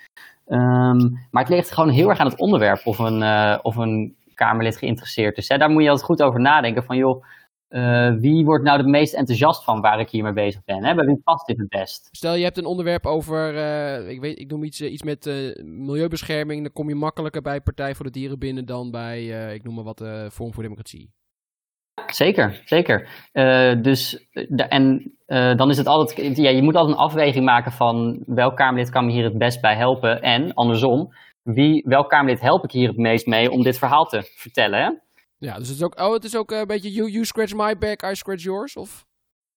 Ehm, maar het ligt gewoon heel erg aan het onderwerp of een, of een Kamerlid geïnteresseerd is. Daar moet je altijd goed over nadenken van joh, eh, wie wordt nou het meest enthousiast van waar ik hiermee bezig ben? Hè? Bij wie past dit het best? Stel je hebt een onderwerp over, eh, ik, weet, ik noem iets, eh, iets met milieubescherming. Dan kom je makkelijker bij Partij voor de Dieren binnen dan bij, ik noem maar wat, Forum voor Democratie. Zeker, zeker. Dus, de- en dan is het altijd, ja, je moet altijd een afweging maken van welk Kamerlid kan me hier het best bij helpen. En andersom, wie, welk Kamerlid help ik hier het meest mee om dit verhaal te vertellen? Hè? Ja, dus het is ook, oh, het is ook eh, een beetje you, you scratch my back, I scratch yours, of?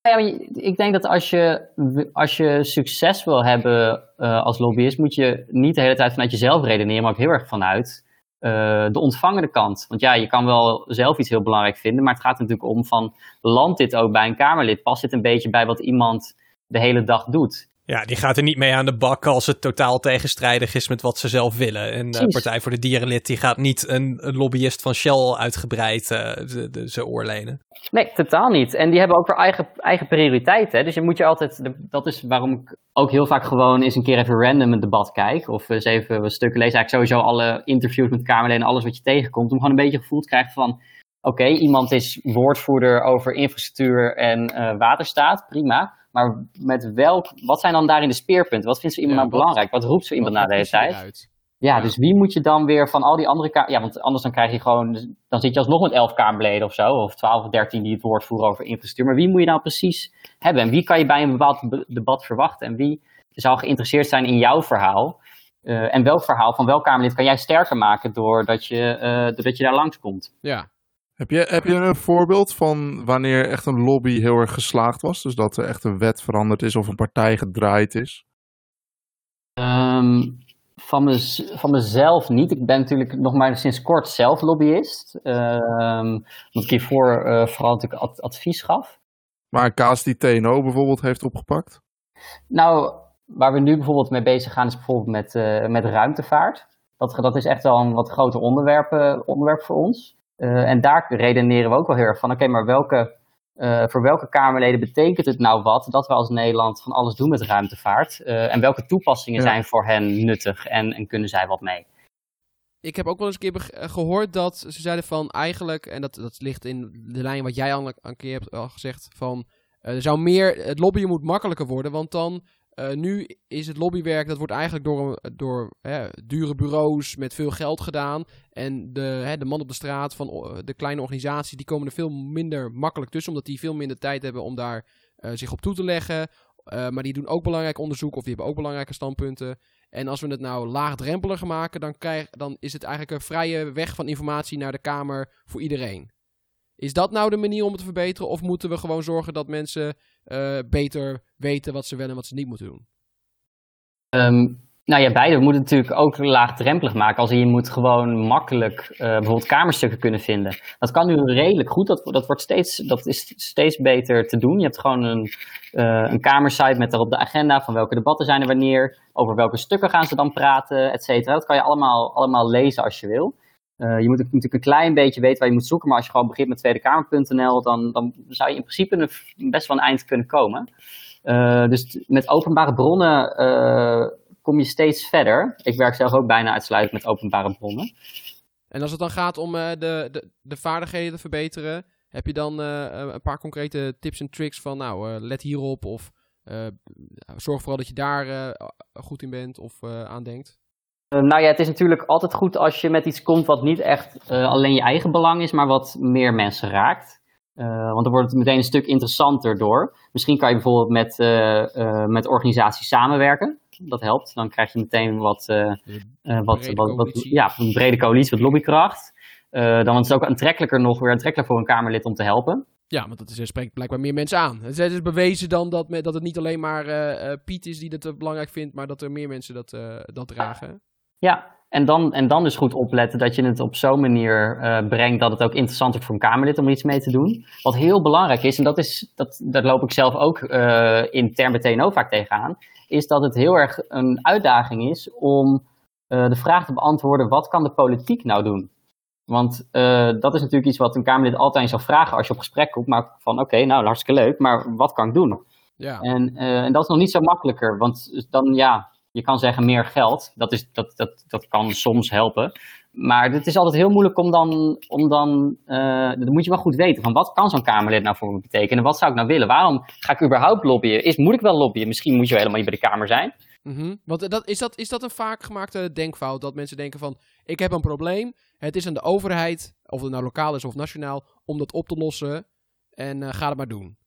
Ja, ik denk dat als je, als je succes wil hebben eh, als lobbyist, moet je niet de hele tijd vanuit jezelf redeneren, maar ook heel erg vanuit eh, de ontvangende kant. Want ja, je kan wel zelf iets heel belangrijk vinden, maar het gaat natuurlijk om van, landt dit ook bij een Kamerlid? Past dit een beetje bij wat iemand de hele dag doet? Ja, die gaat er niet mee aan de bak als het totaal tegenstrijdig is met wat ze zelf willen. En Precies. Partij voor de Dierenlid die gaat niet een, een lobbyist van Shell uitgebreid eh, de, de, ze oorlenen. Nee, totaal niet. En die hebben ook weer eigen, eigen prioriteiten. Dus je moet je altijd, dat is waarom ik ook heel vaak gewoon eens een keer even random een debat kijk. Of eens even wat stukken lees. Eigenlijk sowieso alle interviews met Kamerleden, alles wat je tegenkomt. Om gewoon een beetje gevoel te krijgen van, oké, iemand is woordvoerder over infrastructuur en eh, waterstaat, prima. Maar met welk, wat zijn dan daarin de speerpunten? Wat vindt zo iemand Ja, nou belangrijk? Wat roept zo iemand Wat na de hele kies je tijd? Ja, Ja. dus wie moet je dan weer van al die andere kamer... Ja, want anders dan krijg je gewoon... dus Dan zit je alsnog met elf kamerleden of zo. Of twaalf of dertien die het woord voeren over infrastructuur. Maar wie moet je nou precies hebben? En wie kan je bij een bepaald be- debat verwachten? En wie zou geïnteresseerd zijn in jouw verhaal? Eh, en welk verhaal van welk kamerlid kan jij sterker maken doordat je, eh, doordat je daar langskomt? Ja. Heb je, heb je een voorbeeld van wanneer echt een lobby heel erg geslaagd was? Dus dat er echt een wet veranderd is of een partij gedraaid is? Ehm, van, mez- van mezelf niet. Ik ben natuurlijk nog maar sinds kort zelf lobbyist. Ehm omdat ik hiervoor eh, vooral natuurlijk ad- advies gaf. Maar een kaas die TNO bijvoorbeeld heeft opgepakt? Nou, waar we nu bijvoorbeeld mee bezig gaan is bijvoorbeeld met, eh, met ruimtevaart. Dat, dat is echt wel een wat groter onderwerp, eh, onderwerp voor ons. Eh, en daar redeneren we ook wel heel erg van, oké, maar welke, eh, voor welke Kamerleden betekent het nou wat dat we als Nederland van alles doen met ruimtevaart? Eh, en welke toepassingen Ja. zijn voor hen nuttig en, en kunnen zij wat mee? Ik heb ook wel eens een keer eh, gehoord dat ze zeiden van eigenlijk, en dat, dat ligt in de lijn wat jij al een- een keer hebt al gezegd, van eh, er zou meer, het lobbyen moet makkelijker worden, want dan, eh, nu is het lobbywerk, dat wordt eigenlijk door, door hè, dure bureaus met veel geld gedaan. En de, hè, de man op de straat van de kleine organisaties, die komen er veel minder makkelijk tussen, omdat die veel minder tijd hebben om daar eh, zich op toe te leggen. Eh, maar die doen ook belangrijk onderzoek of die hebben ook belangrijke standpunten. En als we het nou laagdrempeliger maken, dan, krijg, dan is het eigenlijk een vrije weg van informatie naar de Kamer voor iedereen. Is dat nou de manier om het te verbeteren? Of moeten we gewoon zorgen dat mensen eh, beter weten wat ze wel en wat ze niet moeten doen? Ehm, nou ja, beide. We moeten natuurlijk ook laagdrempelig maken. Als je moet gewoon makkelijk eh, bijvoorbeeld kamerstukken kunnen vinden. Dat kan nu redelijk goed. Dat, dat, wordt steeds, dat is steeds beter te doen. Je hebt gewoon een, eh, een kamersite met daarop de agenda van welke debatten zijn er wanneer. Over welke stukken gaan ze dan praten, et cetera. Dat kan je allemaal, allemaal lezen als je wil. Eh, je moet natuurlijk een klein beetje weten waar je moet zoeken. Maar als je gewoon begint met tweedekamer.nl, dan, dan zou je in principe een, best wel een eind kunnen komen. Eh, dus met openbare bronnen eh, kom je steeds verder. Ik werk zelf ook bijna uitsluitend met openbare bronnen. En als het dan gaat om de, de, de vaardigheden te verbeteren, heb je dan een paar concrete tips en tricks van, nou, eh, let hierop of zorg vooral dat je daar goed in bent of aan denkt? Eh, nou ja, het is natuurlijk altijd goed als je met iets komt wat niet echt eh, alleen je eigen belang is, maar wat meer mensen raakt. Eh, want dan wordt het meteen een stuk interessanter door. Misschien kan je bijvoorbeeld met, met organisaties samenwerken. Dat helpt. Dan krijg je meteen wat, wat, brede wat, wat, coalitie. ja, een brede coalitie, wat lobbykracht. Dan is het ook aantrekkelijker nog weer aantrekkelijker voor een Kamerlid om te helpen. Ja, want dat is, spreekt blijkbaar meer mensen aan. Het is bewezen dan dat, dat het niet alleen maar Piet is die dat belangrijk vindt, maar dat er meer mensen dat, dat dragen. Ja, En dan, en dan dus goed opletten dat je het op zo'n manier eh, brengt dat het ook interessant is voor een Kamerlid om iets mee te doen. Wat heel belangrijk is, en dat is, dat, daar loop ik zelf ook uh, intern bij TNO vaak tegenaan, is dat het heel erg een uitdaging is om uh, de vraag te beantwoorden: wat kan de politiek nou doen? Want dat is natuurlijk iets wat een Kamerlid altijd zal vragen als je op gesprek komt. Maar van oké, nou hartstikke leuk, maar wat kan ik doen? Ja. En, en dat is nog niet zo makkelijker, want dan ja, je kan zeggen meer geld, dat, is, dat, dat, dat kan soms helpen. Maar het is altijd heel moeilijk om dan, om dan uh, dan moet je wel goed weten van wat kan zo'n Kamerlid nou voor me betekenen? Wat zou ik nou willen? Waarom ga ik überhaupt lobbyen? Is, moet ik wel lobbyen? Misschien moet je helemaal niet bij de Kamer zijn. Mm -hmm. Want dat, is, dat, is dat een vaak gemaakte denkfout? Dat mensen denken van, ik heb een probleem, het is aan de overheid, of het nou lokaal is of nationaal, om dat op te lossen en uh, ga het maar doen.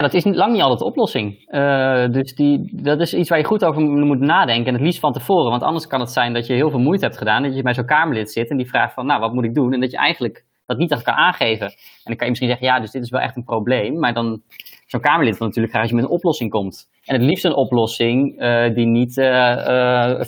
Dat is lang niet altijd de oplossing. Uh, dus die, dat is iets waar je goed over moet nadenken. En het liefst van tevoren. Want anders kan het zijn dat je heel veel moeite hebt gedaan. Dat je bij zo'n Kamerlid zit en die vraagt van, nou, wat moet ik doen? En dat je eigenlijk dat niet echt kan aangeven. En dan kan je misschien zeggen, ja, dus dit is wel echt een probleem. Maar dan, zo'n Kamerlid wil natuurlijk graag dat je met een oplossing komt. En het liefst een oplossing uh, die niet uh, uh, 75%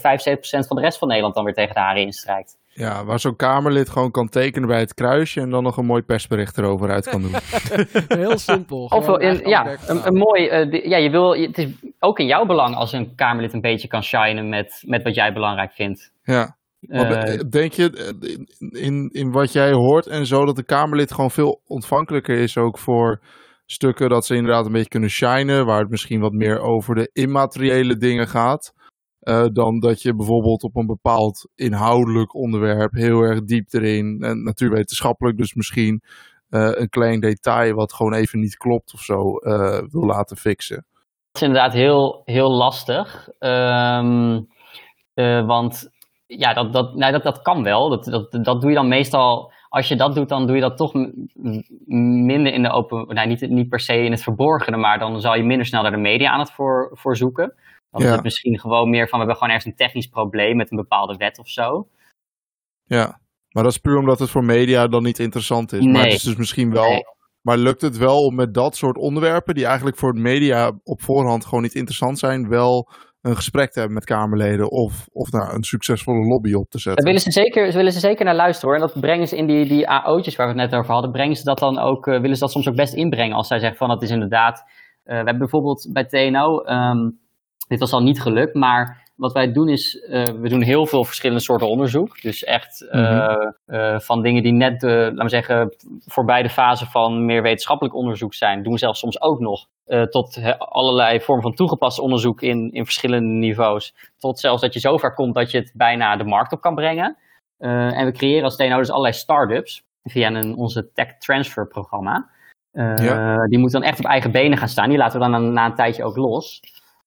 van de rest van Nederland dan weer tegen de haren instrijkt. Ja, waar zo'n Kamerlid gewoon kan tekenen bij het kruisje en dan nog een mooi persbericht erover uit kan doen. <laughs> Heel simpel. Of in, ja, een, een mooi. Uh, ja, je wil, het is ook in jouw belang als een Kamerlid een beetje kan shinen met, met wat jij belangrijk vindt. Ja. Uh, denk je in, in wat jij hoort en zo dat de Kamerlid gewoon veel ontvankelijker is ook voor stukken dat ze inderdaad een beetje kunnen shinen, waar het misschien wat meer over de immateriële dingen gaat? Uh, dan dat je bijvoorbeeld op een bepaald inhoudelijk onderwerp heel erg diep erin, en natuurwetenschappelijk dus misschien, uh, een klein detail wat gewoon even niet klopt of zo uh, wil laten fixen. Dat is inderdaad heel, heel lastig, um, want ja, dat, dat, nee, dat, dat kan wel. Dat, dat, dat doe je dan meestal, als je dat doet, dan doe je dat toch minder in de open, nou, niet, niet per se in het verborgene, maar dan zal je minder snel naar de media aan het voor, voor zoeken. Dan ja. is het misschien gewoon meer van, we hebben gewoon ergens een technisch probleem met een bepaalde wet of zo. Ja, maar dat is puur omdat het voor media dan niet interessant is. Nee. Maar het is dus misschien wel... Nee. Maar lukt het wel om met dat soort onderwerpen, die eigenlijk voor de media op voorhand gewoon niet interessant zijn, wel een gesprek te hebben met Kamerleden of, of nou, een succesvolle lobby op te zetten? Daar willen ze zeker, ze willen ze zeker naar luisteren hoor. En dat brengen ze in die, die AO'tjes waar we het net over hadden, brengen ze dat dan ook, uh, willen ze dat soms ook best inbrengen als zij zeggen van dat is inderdaad... Uh, we hebben bijvoorbeeld bij TNO... Um, dit was al niet gelukt, maar wat wij doen is, uh, we doen heel veel verschillende soorten onderzoek. Dus echt uh, mm-hmm. uh, van dingen die net, laten we zeggen, voorbij de fase van meer wetenschappelijk onderzoek zijn, doen we zelfs soms ook nog. tot allerlei vormen van toegepast onderzoek in, in verschillende niveaus. Tot zelfs dat je zover komt dat je het bijna de markt op kan brengen. en we creëren als TNO dus allerlei start-ups via een, onze tech transfer programma. Ja. Die moeten dan echt op eigen benen gaan staan. Die laten we dan na, na een tijdje ook los.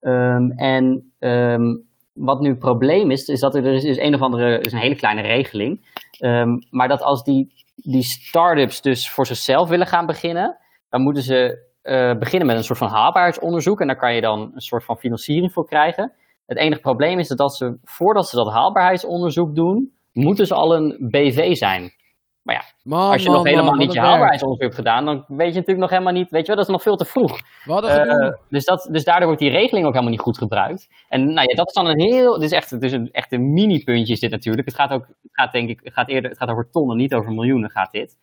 Um, en um, wat nu het probleem is, is dat er, er is, een of andere, er is een hele kleine regeling. Um, maar dat als die, die start-ups dus voor zichzelf willen gaan beginnen, dan moeten ze uh, beginnen met een soort van haalbaarheidsonderzoek. En daar kan je dan een soort van financiering voor krijgen. Het enige probleem is dat als ze, voordat ze dat haalbaarheidsonderzoek doen, moeten ze al een BV zijn. Maar ja, man, als je man, nog helemaal man, niet je haalbaarheidsonderzoek hebt gedaan, dan weet je natuurlijk nog helemaal niet, weet je wel, dat is nog veel te vroeg. Uh, dus, dat, dus daardoor wordt die regeling ook helemaal niet goed gebruikt. En nou ja, dat is dan een heel, dit is echt, het is een, echt een mini-puntje is dit natuurlijk. Het gaat ook, het gaat denk ik, het gaat eerder, het gaat over tonnen, niet over miljoenen gaat dit.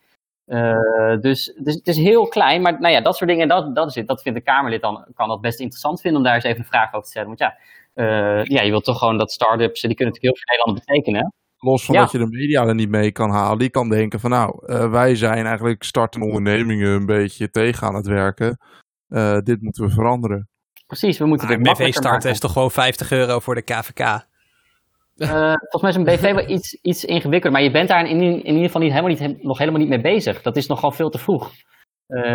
Uh, dus, dus het is heel klein, maar nou ja, dat soort dingen, dat, dat is het. Dat vindt de Kamerlid dan, kan dat best interessant vinden om daar eens even een vraag over te stellen. Want ja, uh, ja je wilt toch gewoon dat start-ups, die kunnen natuurlijk heel veel Nederland betekenen. Los van ja. dat je de media er niet mee kan halen. Die kan denken van nou, uh, wij zijn eigenlijk startende ondernemingen een beetje tegen aan het werken. Uh, dit moeten we veranderen. Precies, we moeten nou, het BV starten is toch gewoon 50 euro voor de KVK? Uh, volgens mij is een BV wel iets, iets ingewikkelder. Maar je bent daar in, in ieder geval niet, helemaal niet, nog helemaal niet mee bezig. Dat is nog gewoon veel te vroeg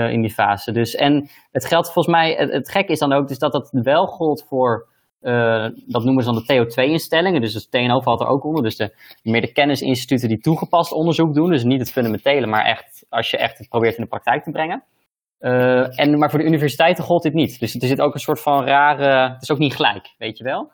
in die fase. Dus, en het geldt volgens mij, het, het gek is dan ook dus dat dat wel gold voor... Uh, dat noemen ze dan de TO2-instellingen, dus het TNO valt er ook onder. Dus de, meer de kennisinstituten die toegepast onderzoek doen. Dus niet het fundamentele, maar echt als je echt het probeert in de praktijk te brengen. Uh, en, maar voor de universiteiten gold dit niet. Dus er zit ook een soort van rare. Het is ook niet gelijk, weet je wel.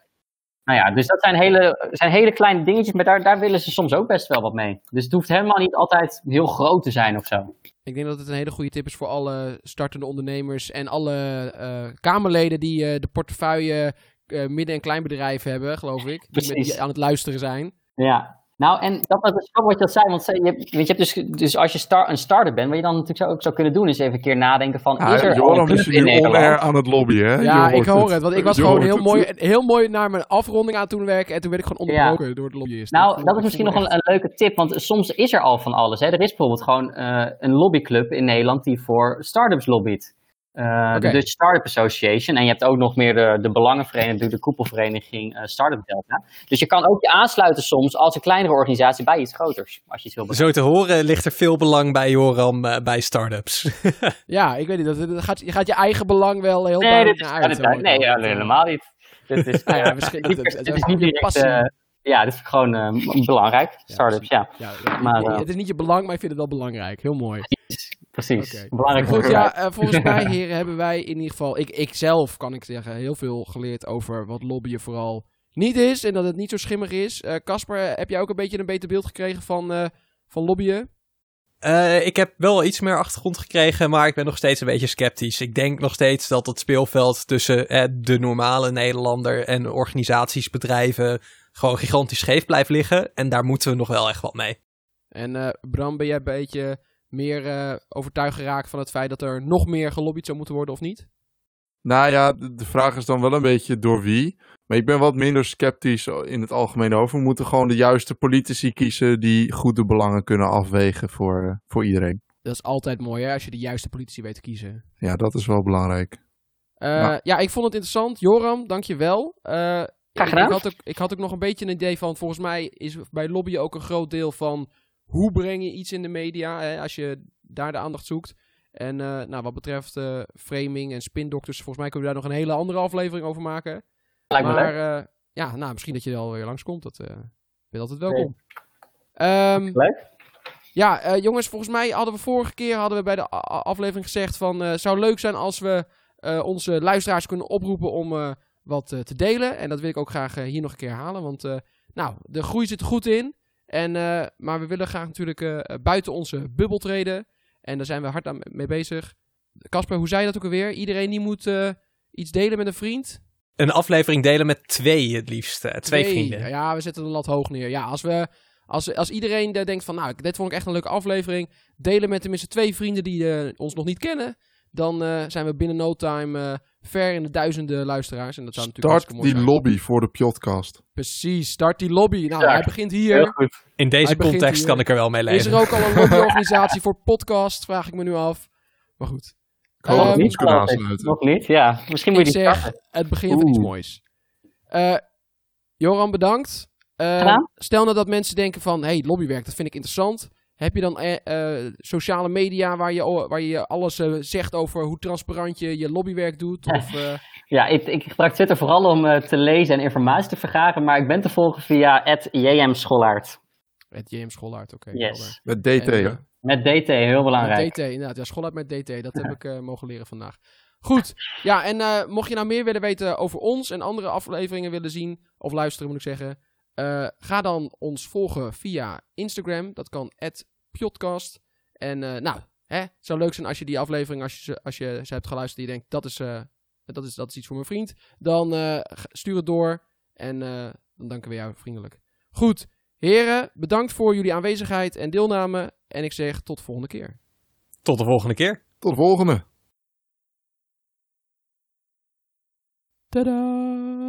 Nou ja, dus dat zijn hele, zijn hele kleine dingetjes, maar daar, daar willen ze soms ook best wel wat mee. Dus het hoeft helemaal niet altijd heel groot te zijn of zo. Ik denk dat het een hele goede tip is voor alle startende ondernemers en alle uh, Kamerleden die de portefeuille uh, midden- en kleinbedrijven hebben, geloof ik. Die, met, die, aan het luisteren zijn. Ja. Nou, en dat was dus ook wat je dat zei, want je, hebt- weet je, hebt dus, dus als je star, een starter bent, wat je dan natuurlijk zou, ook zou kunnen doen, is even een keer nadenken van, Ja, is er al een Joram club is in Nederland? aan het lobbyen, hè? Ja, ik hoor het. Want ik was Je gewoon heel het. mooi, heel mooi naar mijn afronding aan toen werken. En toen werd ik gewoon onderbroken door het lobbyist. Nou, dat is misschien nog een, een leuke tip, want soms is er al van alles. Hè. Er is bijvoorbeeld gewoon eh, een lobbyclub in Nederland die voor startups lobbyt. Eh, Oké. De Dutch Startup Association. En je hebt ook nog meer de, de belangenvereniging, de koepelvereniging eh, Startup Delta. Dus je kan ook je aansluiten soms als een kleinere organisatie bij iets groters. Als je iets wil. Zo te horen ligt er veel belang bij Joram eh, bij startups. <laughs> Ja, ik weet niet. Dat, dat gaat, je gaat je eigen belang wel heel Nee, duidelijk dit is, naar ja, uit. dit- zo hoor ik nee, ja, helemaal niet. Dit is, <laughs> Nou ja, misschien- dit dat- is- dat- dit is dat- niet je direct... passie. eh, ja, dit is gewoon eh, belangrijk. Startups, ja. Ja, ja, Maar, het is niet je belang, maar ik vind het wel belangrijk. Heel mooi. Precies. Belangrijk Goed, ja, eh, volgens mij, <laughs> heren, hebben wij in ieder geval, ik, ik zelf kan ik zeggen, heel veel geleerd over wat lobbyen vooral niet is en dat het niet zo schimmig is. Eh, Casper, heb jij ook een beetje een beter beeld gekregen van, eh, van lobbyen? Eh, ik heb wel iets meer achtergrond gekregen, maar ik ben nog steeds een beetje sceptisch. Ik denk nog steeds dat het speelveld tussen eh, de normale Nederlander en organisaties, bedrijven gewoon gigantisch scheef blijft liggen. En daar moeten we nog wel echt wat mee. En eh, Bram, ben jij een beetje meer eh, overtuigd geraakt van het feit dat er nog meer gelobbyd zou moeten worden of niet? Nou ja, de, vraag is dan wel een beetje door wie. Maar ik ben wat minder sceptisch in het algemeen over. We moeten gewoon de juiste politici kiezen die goed de belangen kunnen afwegen voor, eh, voor iedereen. Dat is altijd mooi hè, als je de juiste politici weet te kiezen. Ja, dat is wel belangrijk. Eh, Nou. Ja, ik vond het interessant. Joram, dankjewel. Eh Graag ik, ik, had ook, ik had ook nog een beetje een idee van, volgens mij is bij lobbyen ook een groot deel van hoe breng je iets in de media, hè, als je daar de aandacht zoekt. En eh, nou, wat betreft eh, framing en spindokters, volgens mij kunnen we daar nog een hele andere aflevering over maken. Lijkt me leuk. maar eh, ja, nou, misschien dat je er alweer langskomt. Dat eh ben altijd welkom. Ehm, Leuk. ja, jongens, volgens mij hadden we vorige keer hadden we bij de aflevering gezegd van het zou leuk zijn als we onze luisteraars kunnen oproepen om wat te delen. En dat wil ik ook graag hier nog een keer halen, want nou, de groei zit er goed in. En, eh, maar we willen graag natuurlijk eh, buiten onze bubbel treden. En daar zijn we hard aan mee bezig. Casper, hoe zei je dat ook alweer? Iedereen die moet eh, iets delen met een vriend? Een aflevering delen met twee het liefst. eh, twee vrienden. Ja, we zetten de lat hoog neer. Ja, als, we, als, als iedereen denkt van, nou, dit vond ik echt een leuke aflevering. Delen met tenminste twee vrienden die ons nog niet kennen. Dan zijn we binnen no time ver in de duizenden luisteraars. En dat zou natuurlijk Start hartstikke mooi die zijn. lobby voor de podcast. Precies, start die lobby. Nou, Ja. hij begint hier. In deze context hier. kan ik er wel mee leven. Is er ook al een lobbyorganisatie voor podcast? Vraag ik me nu af. Maar goed. Ik hoop Ehm, ons Niet kunnen ik. aansluiten. Nog niet, ja. Misschien moet Ik je die zeg, starten. het begin van iets moois. Eh, Joran, bedankt. Eh, Gedaan. stel nou dat mensen denken van, hey, lobbywerk, dat vind ik interessant. Heb je dan eh, eh, sociale media waar je, waar je alles eh, zegt over hoe transparant je je lobbywerk doet? Of, eh, Ja, ik, ik gebruik Twitter vooral om te lezen en informatie te vergaren, maar ik ben te volgen via @jmscholaert. het JM Schollaert, oké. Yes. Met DT, En, hè? Met DT, heel belangrijk. Met DT, inderdaad. Ja, school uit met DT. Dat heb ik eh, mogen leren vandaag. Goed. Ja, en eh, mocht je nou meer willen weten over ons en andere afleveringen willen zien, of luisteren moet ik zeggen, eh, ga dan ons volgen via Instagram. Dat kan @podcast. En eh, nou, hè, het zou leuk zijn als je die aflevering, als je ze, als je ze hebt geluisterd en je denkt, dat is, eh, dat is, dat is iets voor mijn vriend, dan eh, stuur het door en eh, dan danken we jou vriendelijk. Goed. Heren, bedankt voor jullie aanwezigheid en deelname. En ik zeg tot de volgende keer. Tot de volgende keer. Tot de volgende. Tadaa!